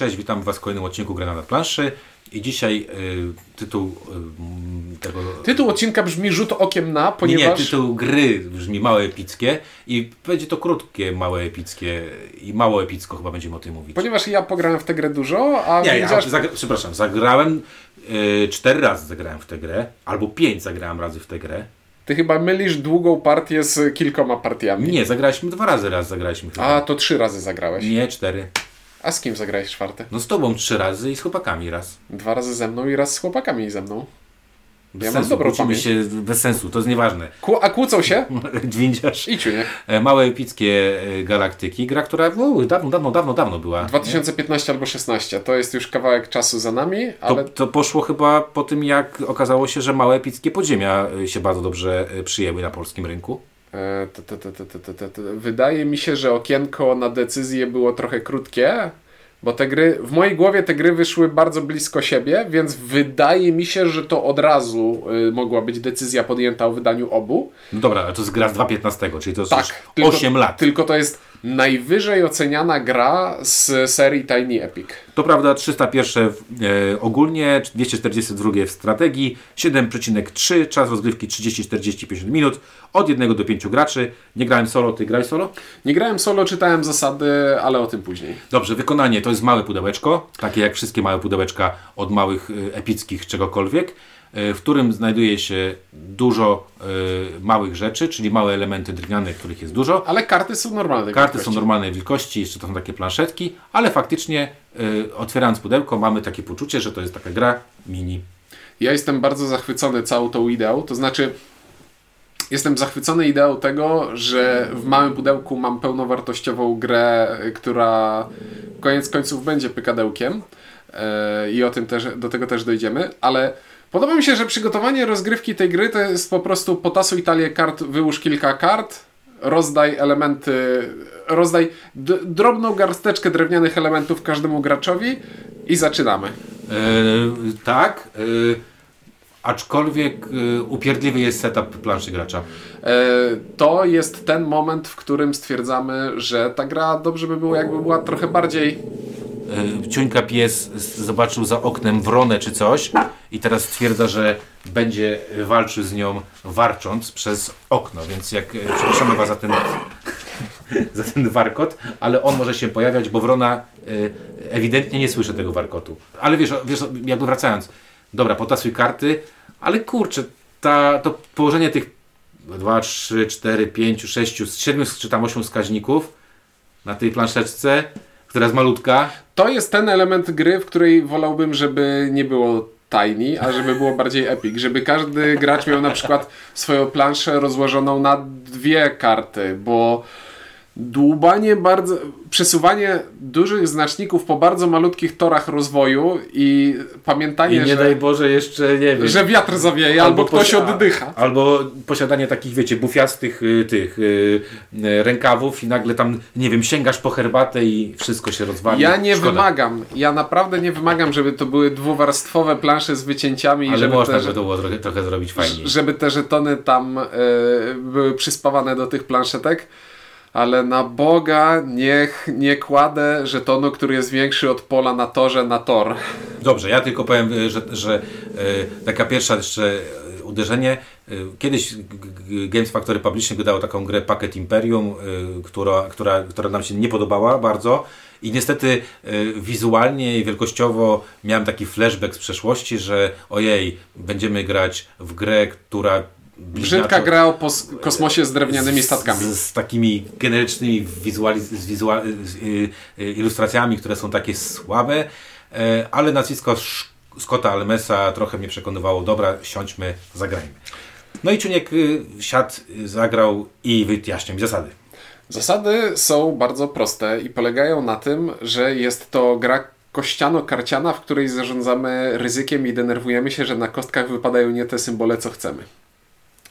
Cześć, witam Was w kolejnym odcinku Gra na planszy. I dzisiaj y, tytuł y, tego. Tytuł odcinka brzmi rzut okiem na, ponieważ. Nie, tytuł gry brzmi małe epickie i będzie to krótkie, małe epickie i mało epicko chyba będziemy o tym mówić. Ponieważ ja pograłem w tę grę dużo, a Nie, widzisz... ja, zagra- przepraszam, zagrałem y, cztery razy zagrałem w tę grę, albo pięć zagrałem razy w tę grę. Ty chyba mylisz długą partię z kilkoma partiami. Nie, zagraliśmy dwa razy raz zagraliśmy chyba. A, to trzy razy zagrałeś. Nie, cztery. A z kim zagrałeś czwarte? No z tobą trzy rarzy i z chłopakami raz. Dwa razy ze mną i raz z chłopakami ze mną. Bez Ja mam sensu, dobrą kłócimy pamięć. się bez sensu, to jest nieważne. Kłu- a kłócą się? Dwiędziarz. I ciunie. Małe epickie e, galaktyki, gra, która dawno, dawno, dawno, dawno była. 2015 albo 16. To jest już kawałek czasu za nami, To, ale to poszło chyba po tym, jak okazało się, że małe epickie podziemia e, się bardzo dobrze e, przyjęły na polskim rynku. E, wydaje mi się, że okienko na decyzję było trochę krótkie, bo te gry, w mojej głowie te gry wyszły bardzo blisko siebie, więc wydaje mi się, że to od razu y, mogła być decyzja podjęta o wydaniu obu. No dobra, ale to jest gra z 2015, czyli to tak, jest tak, już 8 lat. Tylko to jest najwyżej oceniana gra z serii Tiny Epic. To prawda, 301 w- e, ogólnie, 242 w strategii, 7,3, czas rozgrywki 30-40-50 minut, od 1 do 5 graczy. Nie grałem solo, ty grałeś solo? Nie grałem solo, czytałem zasady, ale o tym później. Dobrze, wykonanie to jest małe pudełeczko, takie jak wszystkie małe pudełeczka od małych e, epickich czegokolwiek, w którym znajduje się dużo e, małych rzeczy, czyli małe elementy drewniane, których jest dużo. Ale karty są normalne. Karty wielkości. są normalnej wielkości, jeszcze to są takie planszetki, ale faktycznie e, otwierając pudełko mamy takie poczucie, że to jest taka gra mini. Ja jestem bardzo zachwycony całą tą ideą, to znaczy jestem zachwycony ideą tego, że w małym pudełku mam pełnowartościową grę, która koniec końców będzie pykadełkiem e, i o tym też, do tego też dojdziemy, ale podoba mi się, że przygotowanie rozgrywki tej gry to jest po prostu potasuj talię kart, wyłóż kilka kart, rozdaj elementy, rozdaj drobną garsteczkę drewnianych elementów każdemu graczowi i zaczynamy. E, tak, e, aczkolwiek e, upierdliwy jest setup planszy gracza. To jest ten moment, w którym stwierdzamy, że ta gra dobrze by było, jakby była trochę bardziej. E, Ciuńka pies zobaczył za oknem wronę czy coś i teraz stwierdza, że będzie walczył z nią warcząc przez okno, więc jak e, przepraszamy Was za ten, za ten warkot, ale on może się pojawiać, bo wrona e, ewidentnie nie słyszy tego warkotu. Ale wiesz, wiesz jakby wracając, dobra, potasuj karty, ale kurczę, ta, to położenie tych 2, 3, 4, 5, 6, 7 czy tam 8 wskaźników na tej planszeczce, która jest malutka, To jest ten element gry, w której wolałbym, żeby nie było tiny, a żeby było bardziej epic. Żeby każdy gracz miał na przykład swoją planszę rozłożoną na dwie karty, bo dłubanie bardzo, przesuwanie dużych znaczników po bardzo malutkich torach rozwoju i pamiętanie, I nie że, daj Boże jeszcze, nie wiem. że wiatr zawieje albo, ktoś posi- oddycha. Albo posiadanie takich, wiecie, bufiastych y, tych y, y, rękawów i nagle tam, nie wiem, sięgasz po herbatę i wszystko się rozwali. Ja nie Szkoda. wymagam, ja naprawdę nie wymagam, żeby to były dwuwarstwowe plansze z wycięciami i Ale żeby można te, by było trochę, trochę zrobić fajniej. żeby te żetony tam e, były przyspawane do tych planszetek. Ale na Boga niech nie kładę żetonu, który jest większy od pola na torze na tor. Dobrze, ja tylko powiem, y, że, że y, taka pierwsza jeszcze y, uderzenie. Kiedyś Games Factory Publishing wydało taką grę Packet Imperium, która, która, która nam się nie podobała bardzo. I niestety wizualnie i wielkościowo miałem taki flashback z przeszłości, że ojej, będziemy grać w grę, która Brzydka gra o kosmosie z drewnianymi statkami. z, z takimi generycznymi wizuali- z wizual, z, y, y, ilustracjami, które są takie słabe, e, ale nazwisko Sz- Scotta Almesa trochę mnie przekonywało, dobra, siądźmy, zagrajmy. No i Czuniek y, siadł, y, zagrał i wyjaśniał mi zasady. Zasady są bardzo proste i polegają na tym, że jest to gra kościano-karciana, w której zarządzamy ryzykiem i denerwujemy się, że na kostkach wypadają nie te symbole, co chcemy.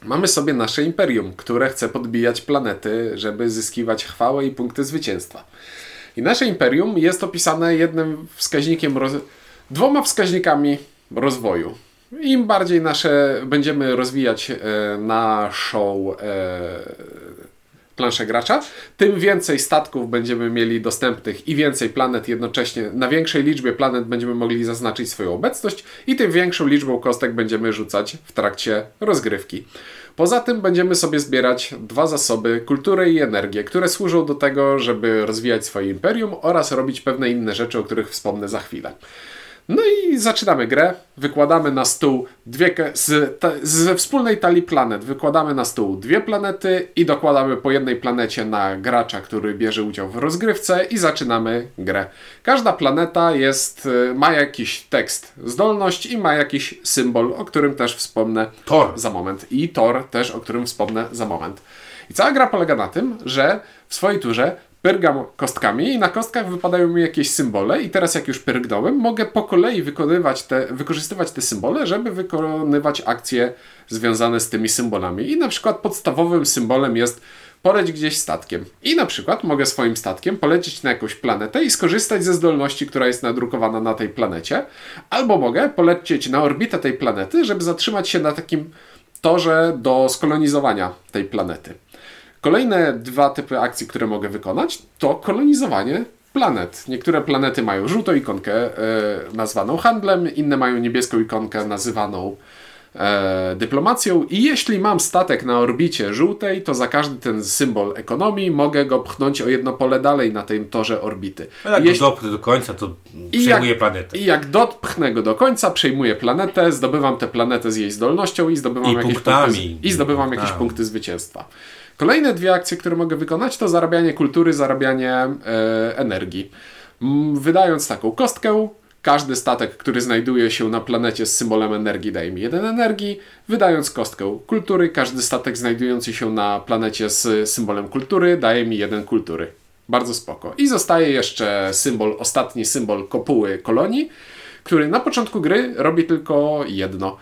Mamy sobie nasze imperium, które chce podbijać planety, żeby zyskiwać chwałę i punkty zwycięstwa. I nasze imperium jest opisane jednym wskaźnikiem, roz... dwoma wskaźnikami rozwoju. Im bardziej nasze będziemy rozwijać e, naszą e, planszę gracza, tym więcej statków będziemy mieli dostępnych i więcej planet jednocześnie. Na większej liczbie planet będziemy mogli zaznaczyć swoją obecność i tym większą liczbą kostek będziemy rzucać w trakcie rozgrywki. Poza tym będziemy sobie zbierać dwa zasoby, kulturę i energię, które służą do tego, żeby rozwijać swoje imperium oraz robić pewne inne rzeczy, o których wspomnę za chwilę. No i zaczynamy grę. Wykładamy na stół dwie z, ta, ze wspólnej talii planet. Wykładamy na stół dwie planety i dokładamy po jednej planecie na gracza, który bierze udział w rozgrywce i zaczynamy grę. Każda planeta jest, y, ma jakiś tekst, zdolność i ma jakiś symbol, o którym też wspomnę Tor. za moment. I Tor też, o którym wspomnę za moment. I cała gra polega na tym, że w swojej turze pyrgam kostkami i na kostkach wypadają mi jakieś symbole i teraz jak już pyrgnąłem, mogę po kolei wykonywać te, wykorzystywać te symbole, żeby wykonywać akcje związane z tymi symbolami. I na przykład podstawowym symbolem jest poleć gdzieś statkiem. I na przykład mogę swoim statkiem polecieć na jakąś planetę i skorzystać ze zdolności, która jest nadrukowana na tej planecie. Albo mogę polecieć na orbitę tej planety, żeby zatrzymać się na takim torze do skolonizowania tej planety. Kolejne dwa typy akcji, które mogę wykonać, to kolonizowanie planet. Niektóre planety mają żółtą ikonkę e, nazwaną handlem, inne mają niebieską ikonkę nazywaną e, dyplomacją i jeśli mam statek na orbicie żółtej, to za każdy ten symbol ekonomii mogę go pchnąć o jedno pole dalej na tym torze orbity. No jak Jeśli- dopnę do końca, to jak- planetę. I jak dopchnę go do końca, przejmuję planetę, zdobywam tę planetę z jej zdolnością i zdobywam I jakieś punktami. punkty, i zdobywam jakieś punkty zwycięstwa. Kolejne dwie akcje, które mogę wykonać, to zarabianie kultury, zarabianie e, energii. Wydając taką kostkę, każdy statek, który znajduje się na planecie z symbolem energii, daje mi jeden energii. Wydając kostkę kultury, każdy statek znajdujący się na planecie z symbolem kultury daje mi jeden kultury. Bardzo spoko. I zostaje jeszcze symbol, ostatni symbol kopuły kolonii, który na początku gry robi tylko jedno.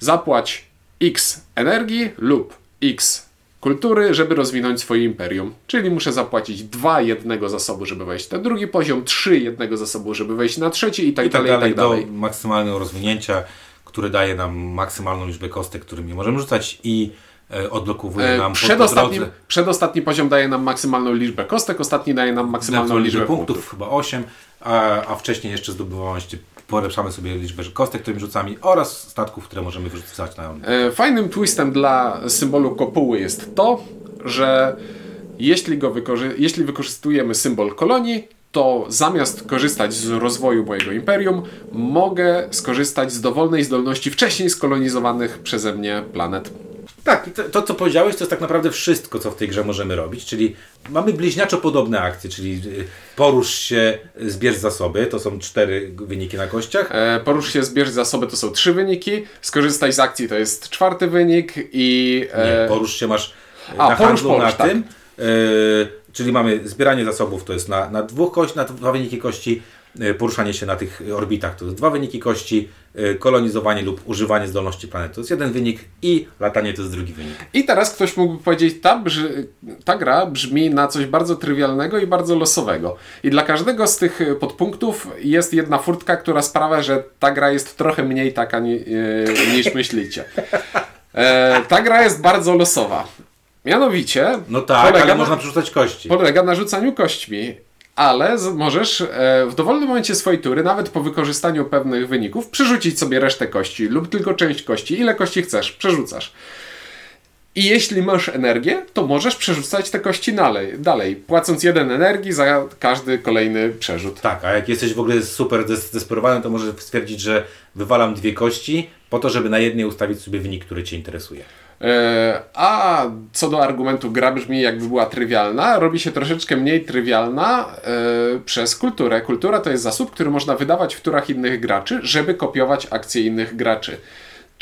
Zapłać X energii lub X kultury, żeby rozwinąć swoje imperium. Czyli muszę zapłacić dwa jednego zasobu, żeby wejść na drugi poziom, trzy jednego zasobu, żeby wejść na trzeci i tak, I tak dalej, dalej, i tak dalej. do maksymalnego rozwinięcia, które daje nam maksymalną liczbę kostek, którymi możemy rzucać i e, odblokowuje E, nam po Przedostatni, przedostatni poziom daje nam maksymalną liczbę kostek, ostatni daje nam maksymalną maksymalną liczbę liczbę punktów. punktów, chyba 8, a, a wcześniej jeszcze zdobywałeś, polepszamy sobie liczbę kostek, którymi rzucamy oraz statków, które możemy wyrzucać na E, Fajnym twistem dla symbolu kopuły jest to, że jeśli, go wykorzy- jeśli wykorzystujemy symbol kolonii, to zamiast korzystać z rozwoju mojego imperium, mogę skorzystać z dowolnej zdolności wcześniej skolonizowanych przeze mnie planet. Tak, to, to co powiedziałeś, to jest tak naprawdę wszystko, co w tej grze możemy robić, czyli mamy bliźniaczo podobne akcje, czyli y, porusz się, y, zbierz zasoby, to są cztery wyniki na kościach. E, Porusz się, zbierz zasoby, to są trzy wyniki. Skorzystaj z akcji, to jest czwarty wynik i... e, Nie, porusz się masz y, a, na porusz, handlu porusz, na tak. tym, y, czyli mamy zbieranie zasobów, to jest na, na dwóch kości, na dwa wyniki kości, poruszanie się na tych orbitach, to jest dwa wyniki kości, kolonizowanie lub używanie zdolności planety, to jest jeden wynik i latanie to jest drugi wynik. I teraz ktoś mógłby powiedzieć, ta, brzy, ta gra brzmi na coś bardzo trywialnego i bardzo losowego. I dla każdego z tych e, podpunktów jest jedna furtka, która sprawia, że ta gra jest trochę mniej taka ni, e, niż myślicie. E, ta gra jest bardzo losowa. Mianowicie No tak, ale na, można przerzucać kości. polega na rzucaniu kośćmi. Ale możesz e, w dowolnym momencie swojej tury, nawet po wykorzystaniu pewnych wyników, przerzucić sobie resztę kości lub tylko część kości. Ile kości chcesz, przerzucasz. I jeśli masz energię, to możesz przerzucać te kości dalej, dalej płacąc jeden energii za każdy kolejny przerzut. Tak, a jak jesteś w ogóle super des- zdesperowany, to możesz stwierdzić, że wywalam dwie kości po to, żeby na jednej ustawić sobie wynik, który Cię interesuje. E, a co do argumentu, gra brzmi jakby była trywialna, robi się troszeczkę mniej trywialna e, przez kulturę. Kultura to jest zasób, który można wydawać w turach innych graczy, żeby kopiować akcje innych graczy.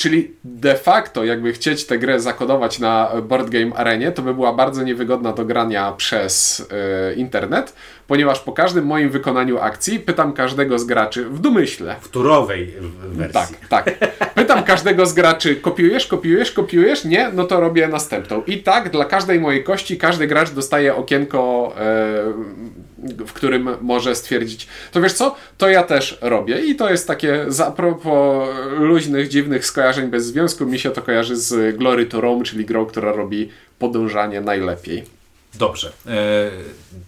Czyli de facto, jakby chcieć tę grę zakodować na Board Game Arenie, to by była bardzo niewygodna do grania przez e, internet, ponieważ po każdym moim wykonaniu akcji pytam każdego z graczy w domyśle, W turowej wersji. tak, tak. Pytam każdego z graczy, kopiujesz, kopiujesz, kopiujesz? Nie? No to robię następną. I tak dla każdej mojej kości każdy gracz dostaje okienko, e, w którym może stwierdzić, to wiesz co, to ja też robię. I to jest takie, za propos luźnych, dziwnych skojarzeń bez związku, mi się to kojarzy z Glory to Rome, czyli grą, która robi podążanie najlepiej. dobrze. E,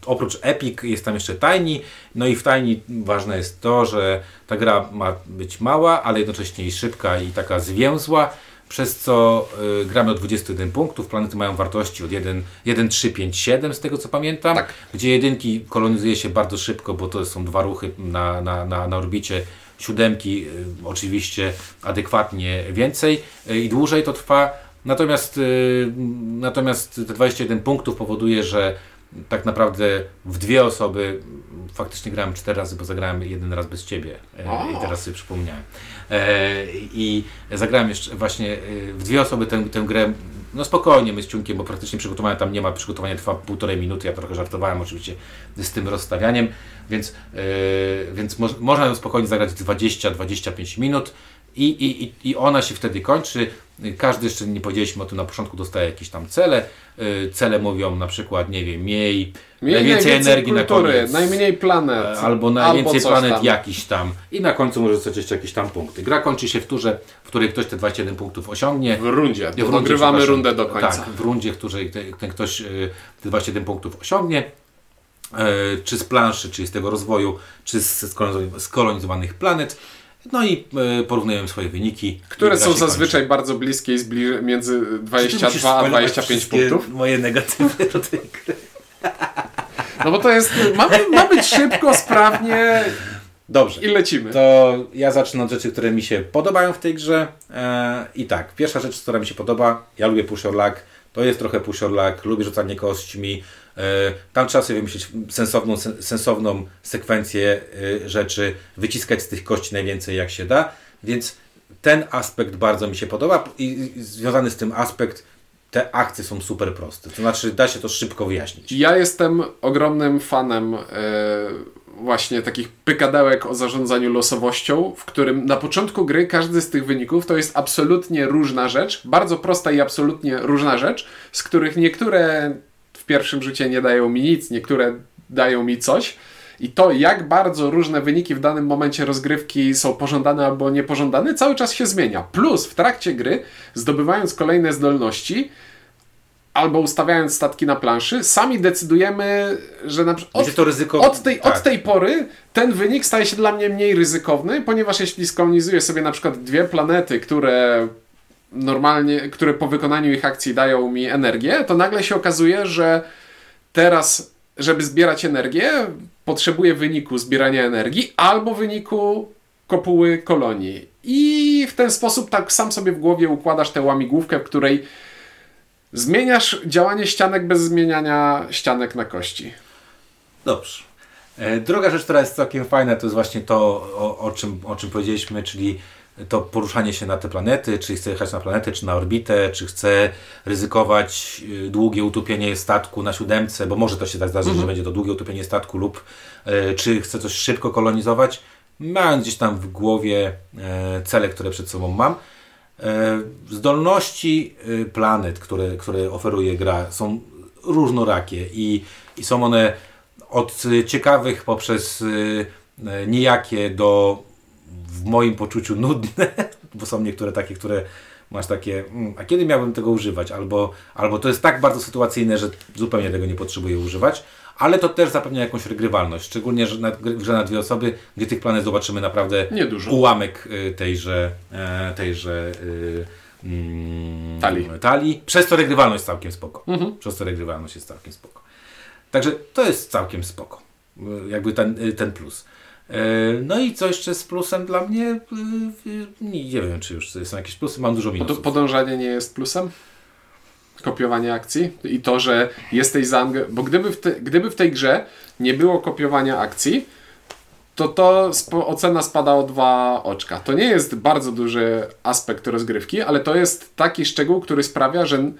oprócz Epic jest tam jeszcze Tiny, no i w Tiny ważne jest to, że ta gra ma być mała, ale jednocześnie szybka i taka zwięzła, przez co y, gramy o 21 punktów, planety mają wartości od 1, 1, 3, 5, 7 z tego co pamiętam, Tak. gdzie jedynki kolonizuje się bardzo szybko, bo to są dwa ruchy na, na, na, na orbicie, siódemki y, oczywiście adekwatnie więcej y, i dłużej to trwa. Natomiast, y, natomiast te 21 punktów powoduje, że tak naprawdę w dwie osoby faktycznie grałem cztery razy, bo zagrałem jeden raz bez ciebie e, O. i teraz sobie przypomniałem. E, I zagrałem jeszcze właśnie e, w dwie osoby tę, tę grę no spokojnie, my z Ciunkiem, bo praktycznie przygotowania tam nie ma, przygotowanie trwa półtorej minuty, ja trochę żartowałem oczywiście z tym rozstawianiem, więc, więc moż, można ją spokojnie zagrać 20-25 minut i, i- i ona się wtedy kończy. Każdy, jeszcze nie powiedzieliśmy o tym na początku, dostaje jakieś tam cele. E, Cele mówią na przykład, nie wiem, miej, Miej najwięcej energii na kultury, koniec. najmniej planet. E, Albo najwięcej coś planet tam. jakiś tam. I na końcu może jeszcze jakieś tam punkty. Gra kończy się w turze, w której ktoś te 21 punktów osiągnie. W rundzie, W rundzie, dogrywamy rundę do końca. Tak, w rundzie, w której ten, ten ktoś y, te 21 punktów osiągnie. E, czy z planszy, czy z tego rozwoju, czy z skolonizowanych planet. No i e, porównujemy swoje wyniki. Które są zazwyczaj bardzo bliskie i zbli- między kończy. Czy ty musisz 22 a spoilować 25 wszystkie punktów. Moje negatywy do tej gry. No bo to jest, ma, ma być szybko, sprawnie Dobrze. i lecimy. To ja zacznę od rzeczy, które mi się podobają w tej grze. E, I tak, pierwsza rzecz, która mi się podoba, ja lubię push or luck, to jest trochę push or luck, lubię rzucanie kośćmi. E, tam trzeba sobie wymyślić sensowną, sen, sensowną sekwencję e, rzeczy, wyciskać z tych kości najwięcej jak się da, więc ten aspekt bardzo mi się podoba i, związany z tym aspekt, te akcje są super proste, to znaczy da się to szybko wyjaśnić. Ja jestem ogromnym fanem e, właśnie takich pykadełek o zarządzaniu losowością, w którym na początku gry każdy z tych wyników to jest absolutnie różna rzecz, bardzo prosta i absolutnie różna rzecz, z których niektóre pierwszym rzucie nie dają mi nic, niektóre dają mi coś. I to, jak bardzo różne wyniki w danym momencie rozgrywki są pożądane albo niepożądane, cały czas się zmienia. Plus w trakcie gry, zdobywając kolejne zdolności, albo ustawiając statki na planszy, sami decydujemy, że na przykład to ryzyko... od tej, tak. od tej pory ten wynik staje się dla mnie mniej ryzykowny, ponieważ jeśli skolonizuję sobie na przykład dwie planety, które normalnie, które po wykonaniu ich akcji dają mi energię, to nagle się okazuje, że teraz, żeby zbierać energię, potrzebuję wyniku zbierania energii albo wyniku kopuły kolonii. I w ten sposób tak sam sobie w głowie układasz tę łamigłówkę, w której zmieniasz działanie ścianek bez zmieniania ścianek na kości. Dobrze. E, Druga rzecz, która jest całkiem fajna, to jest właśnie to, o, o, czym, o czym powiedzieliśmy, czyli to poruszanie się na te planety, czy chcę jechać na planetę, czy na orbitę, czy chcę ryzykować y, długie utopienie statku na siódemce, bo może to się tak zdarzyć, że będzie to długie utopienie statku, lub e, czy chcę coś szybko kolonizować, mając gdzieś tam w głowie e, cele, które przed sobą mam. Zdolności y, planet, które, które oferuje gra, są różnorakie i, i są one od y, ciekawych poprzez y, y, nijakie do w moim poczuciu nudne, bo są niektóre takie, które masz takie, mm, a kiedy miałbym tego używać? Albo, albo to jest tak bardzo sytuacyjne, że zupełnie tego nie potrzebuję używać, ale to też zapewnia jakąś regrywalność, szczególnie że na, w grze na dwie osoby, gdzie tych planet zobaczymy naprawdę Niedużo. ułamek y, tejże, e, tejże y, mm, Talii. talii. Przez to regrywalność całkiem spoko. Przez to regrywalność jest całkiem spoko. Także to jest całkiem spoko. Y, Jakby ten, ten plus. Y, No i co jeszcze z plusem dla mnie? Y, Nie, nie wiem, czy już są jakieś plusy. Mam dużo minusów. podążanie nie jest plusem? Kopiowanie akcji i to, że jesteś zaangażowany. Bo gdyby w, te, gdyby w tej grze nie było kopiowania akcji, to to ocena spada o dwa oczka. To nie jest bardzo duży aspekt rozgrywki, ale to jest taki szczegół, który sprawia, że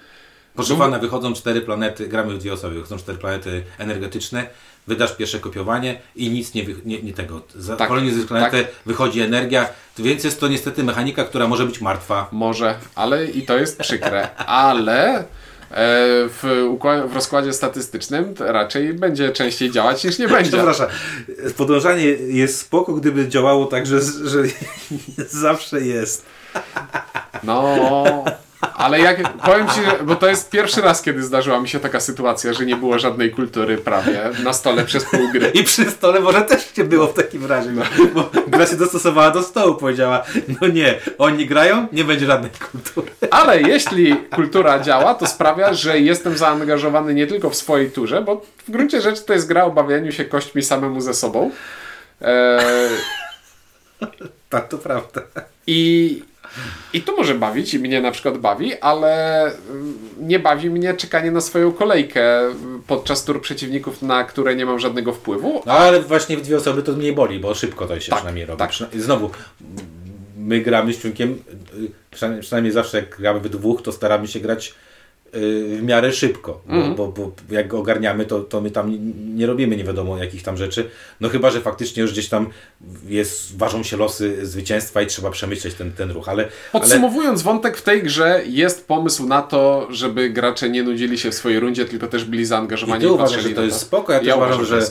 Pana, wychodzą cztery planety, gramy w dwie osoby, wychodzą cztery planety energetyczne, wydasz pierwsze kopiowanie i nic nie, wy, nie, nie tego. Za Tak, kolonizujesz planetę, tak. wychodzi energia, więc jest to niestety mechanika, która może być martwa. może, ale i to jest przykre, ale e, w, w rozkładzie statystycznym raczej będzie częściej działać niż nie będzie. Przepraszam, podążanie jest spoko, gdyby działało tak, że, że zawsze jest. No, Ale jak powiem ci, że- bo to jest pierwszy raz, kiedy zdarzyła mi się taka sytuacja, że nie było żadnej kultury prawie na stole przez pół gry. I przy stole może też nie było w takim razie, no. bo gra się dostosowała do stołu, powiedziała, no nie, oni grają, nie będzie żadnej kultury. Ale jeśli kultura działa, to sprawia, że jestem zaangażowany nie tylko w swojej turze, bo w gruncie rzeczy to jest gra o bawieniu się kośćmi samemu ze sobą. Eee, Tak, to prawda. I, I to może bawić i mnie na przykład bawi, ale mm, nie bawi mnie czekanie na swoją kolejkę podczas tur przeciwników, na które nie mam żadnego wpływu. No ale właśnie w dwie osoby to mniej boli, bo szybko to się Tak, przynajmniej robi. tak. Znowu, my gramy z Ciunkiem, y, przynajmniej, zawsze jak gramy we dwóch, to staramy się grać w miarę szybko, bo, Mhm. bo, bo jak go ogarniamy, to, to my tam nie, robimy nie wiadomo jakich tam rzeczy, no chyba, że faktycznie już gdzieś tam jest, ważą się losy zwycięstwa i trzeba przemyśleć ten, ten ruch, ale, ale Podsumowując wątek w tej grze, jest pomysł na to, żeby gracze nie nudzili się w swojej rundzie, tylko też byli I zaangażowani ty i uważasz, patrzyli że to jest spoko, ja Ja uważam, że że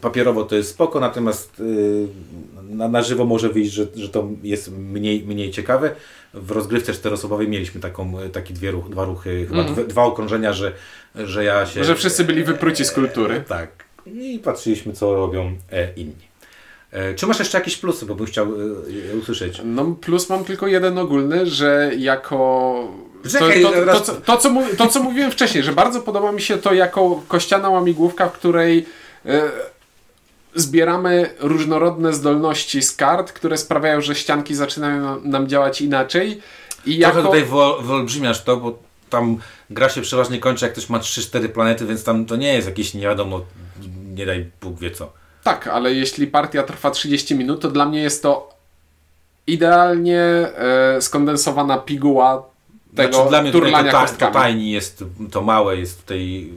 papierowo to jest spoko, natomiast e, na, na żywo może wyjść, że, że to jest mniej, mniej ciekawe. W rozgrywce czteroosobowej mieliśmy taką, takie dwie ruch, dwa ruchy, chyba dwa, dwa okrążenia, że, że ja się... Że wszyscy byli wypruci z kultury. Tak. I patrzyliśmy, co robią e, inni. E, czy masz jeszcze jakieś plusy, bo bym chciał e, usłyszeć? No plus mam tylko jeden ogólny, że jako... To, Czekaj, to, to, to, co, to co mówiłem wcześniej, że bardzo podoba mi się to jako kościana łamigłówka, w której zbieramy różnorodne zdolności z kart, które sprawiają, że ścianki zaczynają nam- działać inaczej. I Trochę jako... tutaj wyolbrzymiasz to, bo tam gra się przeważnie kończy, jak ktoś ma 3-4 planety, więc tam to nie jest jakieś nie wiadomo, nie daj Bóg wie co. Tak, ale jeśli partia trwa 30 minut, to dla mnie jest to idealnie e, skondensowana piguła tego Znaczy, dla mnie turlania to, ta, to jest, to małe jest tutaj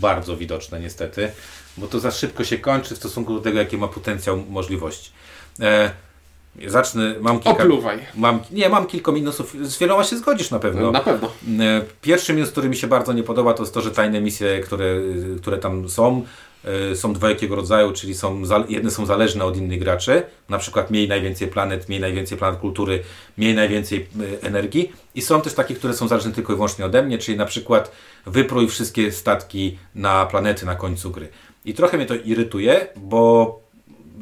bardzo widoczne niestety, bo to za szybko się kończy w stosunku do tego, jaki ma potencjał możliwości. E, zacznę, mam kilka... Opluwaj. Mam, nie, mam kilka minusów, z wieloma się zgodzisz na pewno. Na pewno. E, Pierwszy minus, który mi się bardzo nie podoba, to jest to, że tajne misje, które, które tam są, e, są dwojakiego rodzaju, czyli są, jedne są zależne od innych graczy, na przykład miej najwięcej planet, miej najwięcej planet kultury, miej najwięcej e, energii i są też takie, które są zależne tylko i wyłącznie ode mnie, czyli na przykład wyprój wszystkie statki na planety na końcu gry. I trochę mnie to irytuje, bo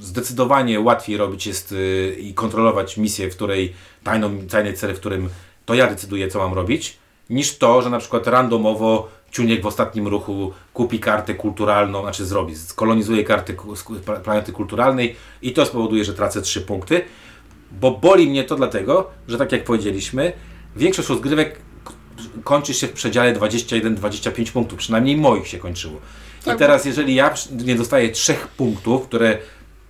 zdecydowanie łatwiej robić jest y, i kontrolować misję, w której tajną, tajny cel, w którym to ja decyduję, co mam robić, niż to, że na przykład randomowo Ciuniek w ostatnim ruchu kupi kartę kulturalną, znaczy zrobi, skolonizuje kartę planety kulturalnej i to spowoduje, że tracę 3 punkty, bo boli mnie to dlatego, że tak jak powiedzieliśmy, większość rozgrywek kończy się w przedziale 21-25 punktów, przynajmniej moich się kończyło. I teraz, jeżeli ja nie dostaję trzech punktów, które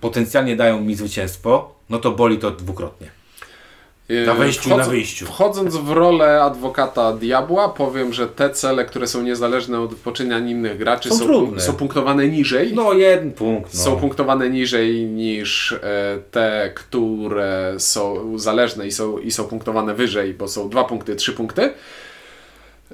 potencjalnie dają mi zwycięstwo, no to boli to dwukrotnie. Yy, Na wejściu i na wchodząc- wyjściu. Wchodząc w rolę adwokata diabła, powiem, że te cele, które są niezależne od poczynań innych graczy, Są są, trudne. są punktowane niżej. No jeden punkt. No. Są punktowane niżej niż e, te, które są zależne i są, i są punktowane wyżej, bo są dwa punkty, trzy punkty.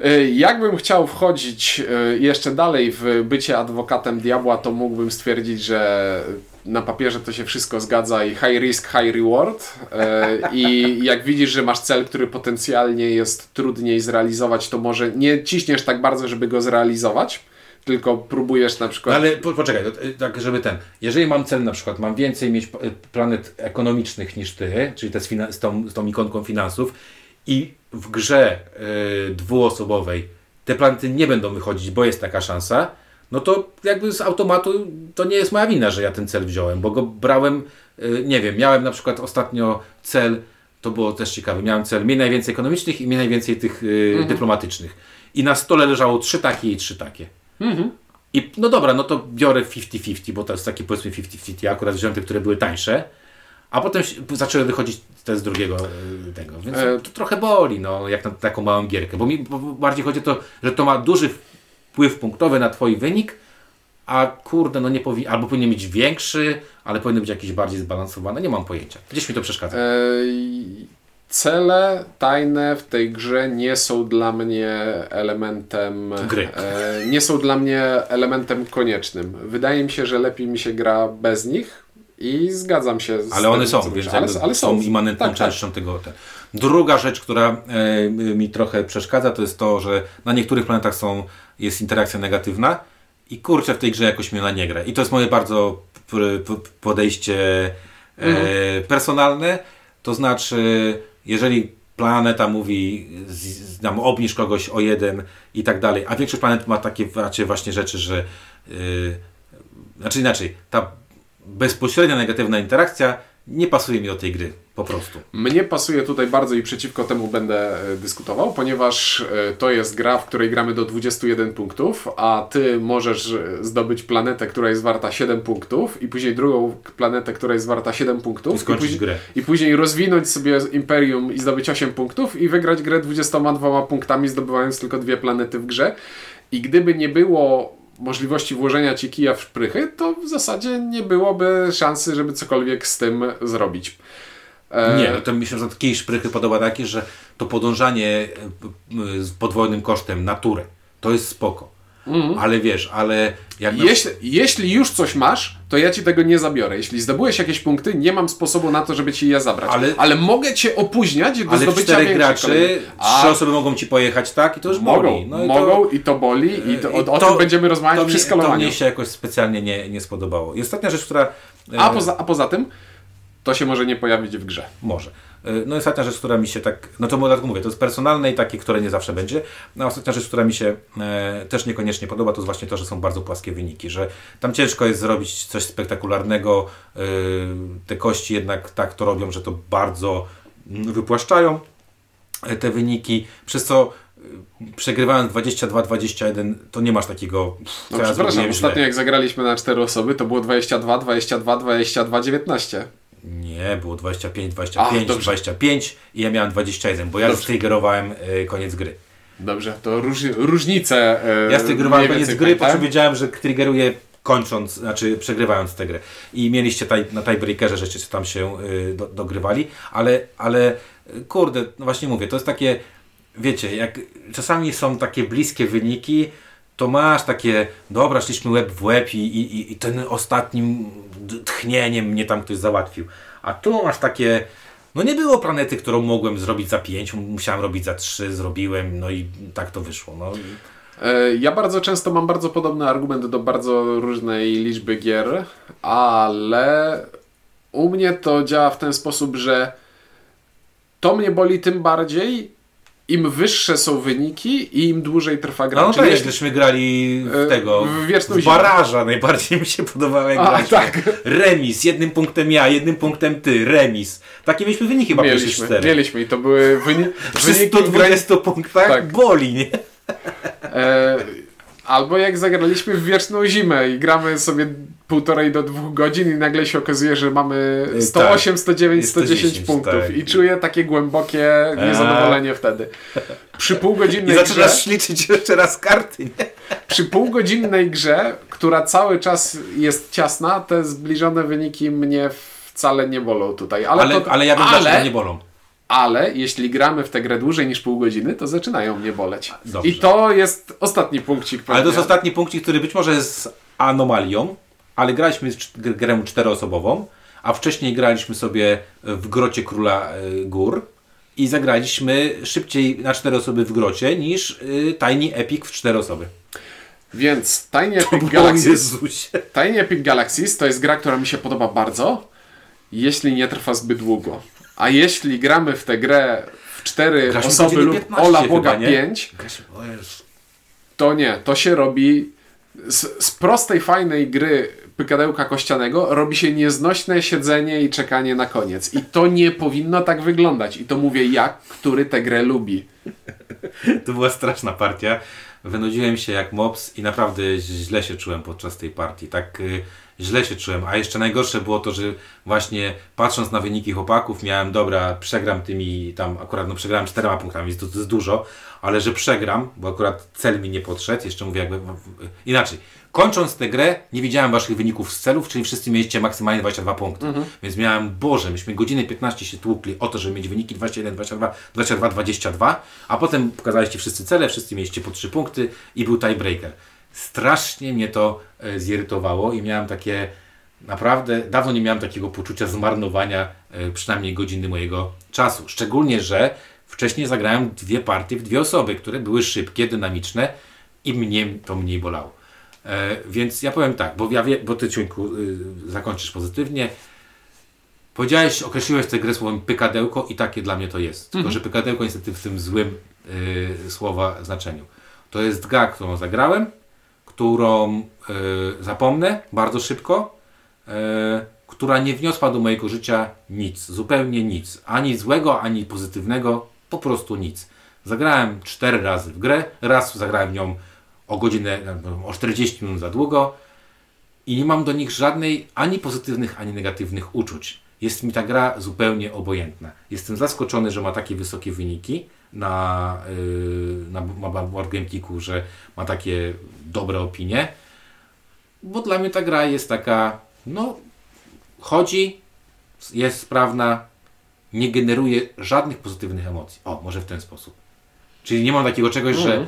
E, Jakbym chciał wchodzić e, jeszcze dalej w bycie adwokatem diabła, to mógłbym stwierdzić, że na papierze to się wszystko zgadza i high risk, high reward. E, I jak widzisz, że masz cel, który potencjalnie jest trudniej zrealizować, to może nie ciśniesz tak bardzo, żeby go zrealizować, tylko próbujesz na przykład. No ale po, poczekaj, tak żeby ten. Jeżeli mam cel na przykład, mam więcej mieć planet ekonomicznych niż ty, czyli te z, fina- z, tą, z tą ikonką finansów i w grze y, dwuosobowej te planety nie będą wychodzić, bo jest taka szansa, no to jakby z automatu to nie jest moja wina, że ja ten cel wziąłem, bo go brałem, y, nie wiem, miałem na przykład ostatnio cel, to było też ciekawe, miałem cel mieć najwięcej ekonomicznych i mieć najwięcej tych y, dyplomatycznych. I na stole leżało trzy takie i trzy takie. I no dobra, no to biorę 50-50, bo to jest takie powiedzmy 50-50. Ja akurat wziąłem te, które były tańsze, a potem zaczęły wychodzić te z drugiego y, tego. Więc E, to trochę boli, no, jak na taką małą gierkę. Bo mi bardziej chodzi o to, że to ma duży wpływ punktowy na Twój wynik, a kurde, no nie powi- albo powinien mieć większy, ale powinien być jakiś bardziej zbalansowany. Nie mam pojęcia. Gdzieś mi to przeszkadza. Ej, Cele tajne w tej grze nie są dla mnie elementem Gry. E, nie są dla mnie elementem koniecznym. Wydaje mi się, że lepiej mi się gra bez nich I zgadzam się z Ale one są, więc ale, ale są. immanentną tak, tak. częścią tego. Te. Druga rzecz, która e, mi trochę przeszkadza, to jest to, że na niektórych planetach są, jest interakcja negatywna i kurczę w tej grze jakoś mnie na nie gra. I to jest moje bardzo podejście e, Mhm. personalne. To znaczy, jeżeli planeta mówi, z, z, nam obniż kogoś o jeden i tak dalej, a większość planet ma takie raczej właśnie rzeczy, że yy, znaczy inaczej, ta bezpośrednia negatywna interakcja nie pasuje mi do tej gry, po prostu. Mnie pasuje tutaj bardzo i przeciwko temu będę e, dyskutował, ponieważ e, to jest gra, w której gramy do 21 punktów, a ty możesz e, zdobyć planetę, która jest warta 7 punktów i później drugą planetę, która jest warta 7 punktów I skończyć później, grę. i później rozwinąć sobie imperium i zdobyć 8 punktów i wygrać grę 22 punktami, zdobywając tylko dwie planety w grze. I gdyby nie było możliwości włożenia ci kija w szprychy, to w zasadzie nie byłoby szansy, żeby cokolwiek z tym zrobić. E, Nie, no to mi się za takiej szprychy podoba takie, że to podążanie e, podwójnym kosztem na turę, to jest spoko. Ale wiesz, ale jak na- Jeśli, jeśli już coś masz, to ja ci tego nie zabiorę. Jeśli zdobyłeś jakieś punkty, nie mam sposobu na to, żeby ci je zabrać. Ale- Ale, mogę cię opóźniać do ale zdobycia czterech graczy, kolejnej. trzy osoby mogą ci pojechać tak i to już mogą, boli. No i to- mogą i to boli i to, o, I o to- tym będziemy rozmawiać to przy mnie, to skalowaniu. mnie się jakoś specjalnie nie, nie spodobało. I ostatnia rzecz, która... e, A, poza, a poza tym, to się może nie pojawić w grze. Może. E, No i ostatnia rzecz, która mi się tak, no to dlatego mówię, to jest personalne i takie, które nie zawsze będzie. No a ostatnia rzecz, która mi się e, też niekoniecznie podoba, to jest właśnie to, że są bardzo płaskie wyniki, że tam ciężko jest zrobić coś spektakularnego. E, te kości jednak tak to robią, że to bardzo wypłaszczają e, te wyniki, przez co e, przegrywając 22-21 to nie masz takiego No przepraszam, ostatnio jak zagraliśmy na cztery osoby, to było 22, 22, 22, 19. Nie, było 25, 25, A, dobrze. 25 i ja miałem 21, bo ja Dobrze. e, koniec gry. Dobrze, to róż, różnice. e, Ja striggerowałem mniej koniec gry, po czym wiedziałem, że triggeruję kończąc, znaczy przegrywając tę grę. I mieliście taj, na tiebreakerze, żeście tam się y, do, dogrywali, ale, ale y, kurde, no właśnie mówię, to jest takie, wiecie, jak czasami są takie bliskie wyniki, to masz takie, dobra, szliśmy łeb w łeb i, i, i ten ostatnim tchnieniem mnie tam ktoś załatwił. A tu masz takie, no nie było planety, którą mogłem zrobić za 5, musiałem robić za 3, zrobiłem, no i tak to wyszło. No. E, Ja bardzo często mam bardzo podobny argument do bardzo różnej liczby gier, ale u mnie to działa w ten sposób, że to mnie boli tym bardziej, im wyższe są wyniki i im dłużej trwa gra. No, no tak, żeśmy grali E, w tego, w Wieczną w Zimę. baraża najbardziej mi się podobało jak graliśmy. tak. Remis, jednym punktem ja, jednym punktem ty, remis. Takie mieliśmy wyniki chyba Mieliśmy, cztery. mieliśmy i to były wyni Przy wyniki 120 punktach Tak. boli, nie? E, albo jak zagraliśmy w wieczną zimę i gramy sobie półtorej do dwóch godzin i nagle się okazuje, że mamy E, 108, 109, 110, 110 punktów tak. i czuję takie głębokie niezadowolenie wtedy. Przy I półgodzinnej grze, zaczynasz liczyć jeszcze raz karty, nie? przy półgodzinnej grze, która cały czas jest ciasna, te zbliżone wyniki mnie wcale nie bolą tutaj. Ale, Ale, to, ale ja wiem ale, dlaczego nie bolą. ale jeśli gramy w tę grę dłużej niż pół godziny, to zaczynają mnie boleć. Dobrze. I to jest ostatni punkcik. Ale to jest pewnie. ostatni punkcik, który być może jest anomalią, ale graliśmy grę czteroosobową, a wcześniej graliśmy sobie w Grocie Króla y, Gór i zagraliśmy szybciej na cztery osoby w Grocie niż y, Tiny Epic w cztery osoby. Więc Tiny Epic Galaxies. Tiny Epic Galaxies to jest gra, która mi się podoba bardzo, jeśli nie trwa zbyt długo. A jeśli gramy w tę grę w cztery osoby lub 15 ola Boga nie? 5, O Jezu. to nie, to się robi z, z prostej, fajnej gry pykadełka kościanego robi się nieznośne siedzenie i czekanie na koniec. I to nie powinno tak wyglądać. I to mówię ja, który tę grę lubi. To była straszna partia. Wynudziłem się jak mops i naprawdę źle się czułem podczas tej partii. Tak y, źle się czułem. A jeszcze najgorsze było to, że właśnie patrząc na wyniki chłopaków, miałem dobra, przegram tymi tam, akurat no przegrałem czterema punktami, więc to, to jest dużo, ale że przegram, bo akurat cel mi nie podszedł, jeszcze mówię jakby inaczej. Kończąc tę grę, nie widziałem waszych wyników z celów, czyli wszyscy mieliście maksymalnie 22 punkty. Więc miałem, Boże, myśmy godziny 15 się tłukli o to, żeby mieć wyniki 21, 22, 22, 22, a potem pokazaliście wszyscy cele, wszyscy mieliście po 3 punkty i był tiebreaker. Strasznie mnie to e, zirytowało i miałem takie, naprawdę dawno nie miałem takiego poczucia zmarnowania e, przynajmniej godziny mojego czasu. Szczególnie, że wcześniej zagrałem dwie partie w dwie osoby, które były szybkie, dynamiczne i mnie to mniej bolało. E, więc ja powiem tak, bo, ja wie, bo ty Ciuńku y, zakończysz pozytywnie. Powiedziałeś, określiłeś tę grę słowem pykadełko i takie dla mnie to jest. Tylko, że pykadełko niestety w tym złym y, słowa znaczeniu. To jest gra, którą zagrałem, którą y, zapomnę bardzo szybko, y, która nie wniosła do mojego życia nic, zupełnie nic. Ani złego, ani pozytywnego, po prostu nic. Zagrałem cztery razy w grę, raz zagrałem nią o godzinę, no, o 40 minut za długo i nie mam do nich żadnej ani pozytywnych, ani negatywnych uczuć. Jest mi ta gra zupełnie obojętna. Jestem zaskoczony, że ma takie wysokie wyniki na, yy, na, na Board Game Geeku, że ma takie dobre opinie, bo dla mnie ta gra jest taka, no, chodzi, jest sprawna, nie generuje żadnych pozytywnych emocji. O, może w ten sposób. Czyli nie mam takiego czegoś, że Mhm.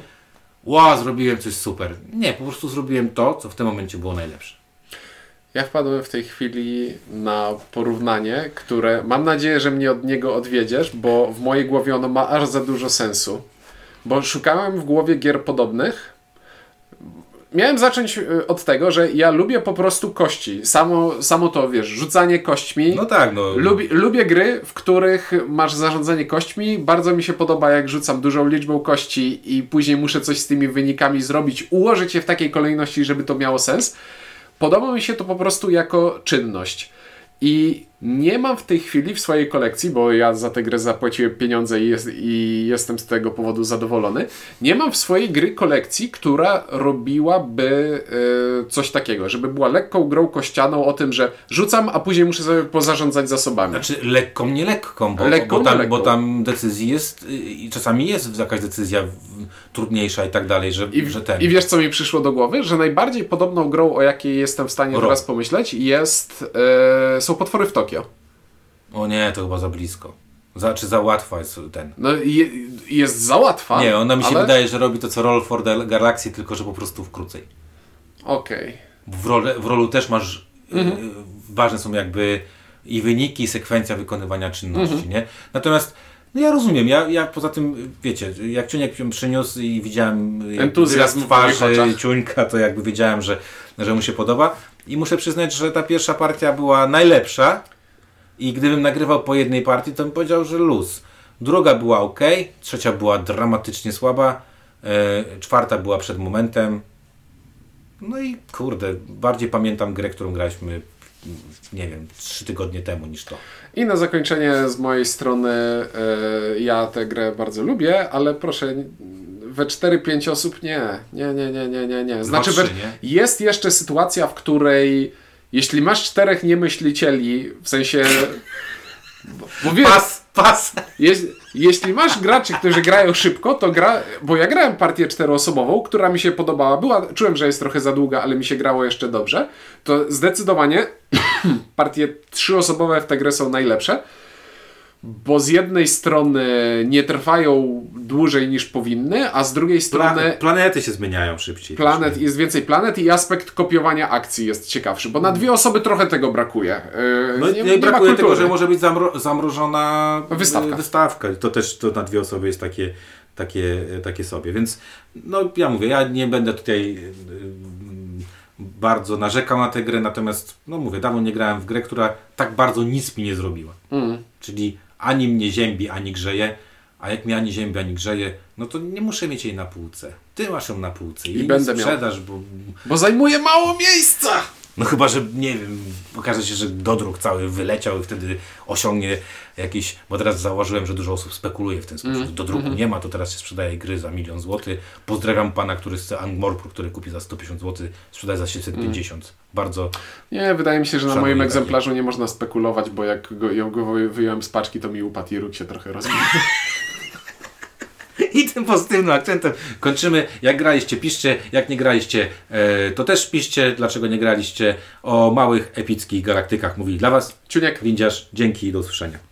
Ła, zrobiłem coś super. Nie, po prostu zrobiłem to, co w tym momencie było najlepsze. Ja wpadłem w tej chwili na porównanie, które mam nadzieję, że mnie od niego odwiedziesz, bo w mojej głowie ono ma aż za dużo sensu. Bo szukałem w głowie gier podobnych. Miałem zacząć y, od tego, że ja lubię po prostu kości. Samo, samo to, wiesz, rzucanie kośćmi. No tak, no. Lubię, lubię gry, w których masz zarządzanie kośćmi. Bardzo mi się podoba, jak rzucam dużą liczbą kości i później muszę coś z tymi wynikami zrobić, ułożyć je w takiej kolejności, żeby to miało sens. Podoba mi się to po prostu jako czynność. I nie mam w tej chwili w swojej kolekcji, bo ja za tę grę zapłaciłem pieniądze i, jest, i jestem z tego powodu zadowolony. Nie mam w swojej gry kolekcji, która robiłaby e, coś takiego, żeby była lekką grą kościaną o tym, że rzucam, a później muszę sobie pozarządzać zasobami. Znaczy lekką, nie lekką, bo, Lekką, bo, tam, lekką. bo tam decyzji jest y, i czasami jest jakaś decyzja trudniejsza i tak dalej, że, I, że ten. I wiesz, co mi przyszło do głowy? Że najbardziej podobną grą, o jakiej jestem w stanie Ro. teraz pomyśleć, jest, e, są potwory w Tokio. O nie, to chyba za blisko. Za, czy za łatwa jest ten. No, je, jest za łatwa. Nie, ona mi się ale... wydaje, że robi to co Roll for the Galaxy, tylko że po prostu w krócej. Okej. W, role, w rolu też masz. Mhm. y, ważne są jakby i wyniki, i sekwencja wykonywania czynności, Mhm. nie? Natomiast. No ja rozumiem, ja, ja poza tym, wiecie, jak Ciuniek ją przyniósł i widziałem jakby Entuzjazm twarzy. Ciuńka, to jakby wiedziałem, że, że mu się podoba. I muszę przyznać, że ta pierwsza partia była najlepsza i gdybym nagrywał po jednej partii, to bym powiedział, że luz. Druga była ok, trzecia była dramatycznie słaba, e, czwarta była przed momentem. No i kurde, bardziej pamiętam grę, którą graliśmy, nie wiem, trzy tygodnie temu niż to. I na zakończenie z mojej strony e, ja tę grę bardzo lubię, ale proszę we 4-5 osób nie. Nie, nie, nie, nie, nie, nie. Znaczy trzy, nie? jest jeszcze sytuacja, w której jeśli masz czterech niemyślicieli, w sensie bo, bo wiesz, Pas, pas! Jeś- jeśli masz graczy, którzy grają szybko, to gra. Bo ja grałem partię czteroosobową, która mi się podobała. Była, czułem, że jest trochę za długa, ale mi się grało jeszcze dobrze. To zdecydowanie partie trzyosobowe w tę grę są najlepsze. Bo z jednej strony nie trwają dłużej niż powinny, a z drugiej strony Plane, planety się zmieniają szybciej. planet, jest więcej planet i aspekt kopiowania akcji jest ciekawszy, bo na dwie osoby trochę tego brakuje. Yy, No, nie, nie, brakuje tego, kultury. że może być zamro, zamrożona Wystawka. y, wystawka. To też to na dwie osoby jest takie, takie, takie sobie. Więc no ja mówię, ja nie będę tutaj y, bardzo narzekał na tę grę, natomiast no mówię, dawno nie grałem w grę, która tak bardzo nic mi nie zrobiła. Mm. Czyli ani mnie ziębi, ani grzeje, a jak mnie ani ziębi, ani grzeje, no to nie muszę mieć jej na półce. Ty masz ją na półce i, I będę miał. sprzedasz, bo Bo zajmuje mało miejsca! No chyba, że nie wiem, okaże się, że dodruk cały wyleciał i wtedy osiągnie jakiś, bo teraz zauważyłem, że dużo osób spekuluje w ten sposób. Mm. Dodruku nie ma, to teraz się sprzedaje gry za milion złotych. Pozdrawiam pana, który chce Angmorpru, który kupi za 150 zł, sprzedaje za 750. Bardzo. Nie, wydaje mi się, że na moim takie. egzemplarzu nie można spekulować, bo jak go, ją go wyjąłem z paczki, to mi upadł i róg się trochę rozbił. I tym pozytywnym akcentem kończymy. Jak graliście, piszcie. Jak nie graliście, e, to też piszcie, dlaczego nie graliście. O małych, epickich galaktykach mówili dla Was Ciuniek. Windziarz. Dzięki i do usłyszenia.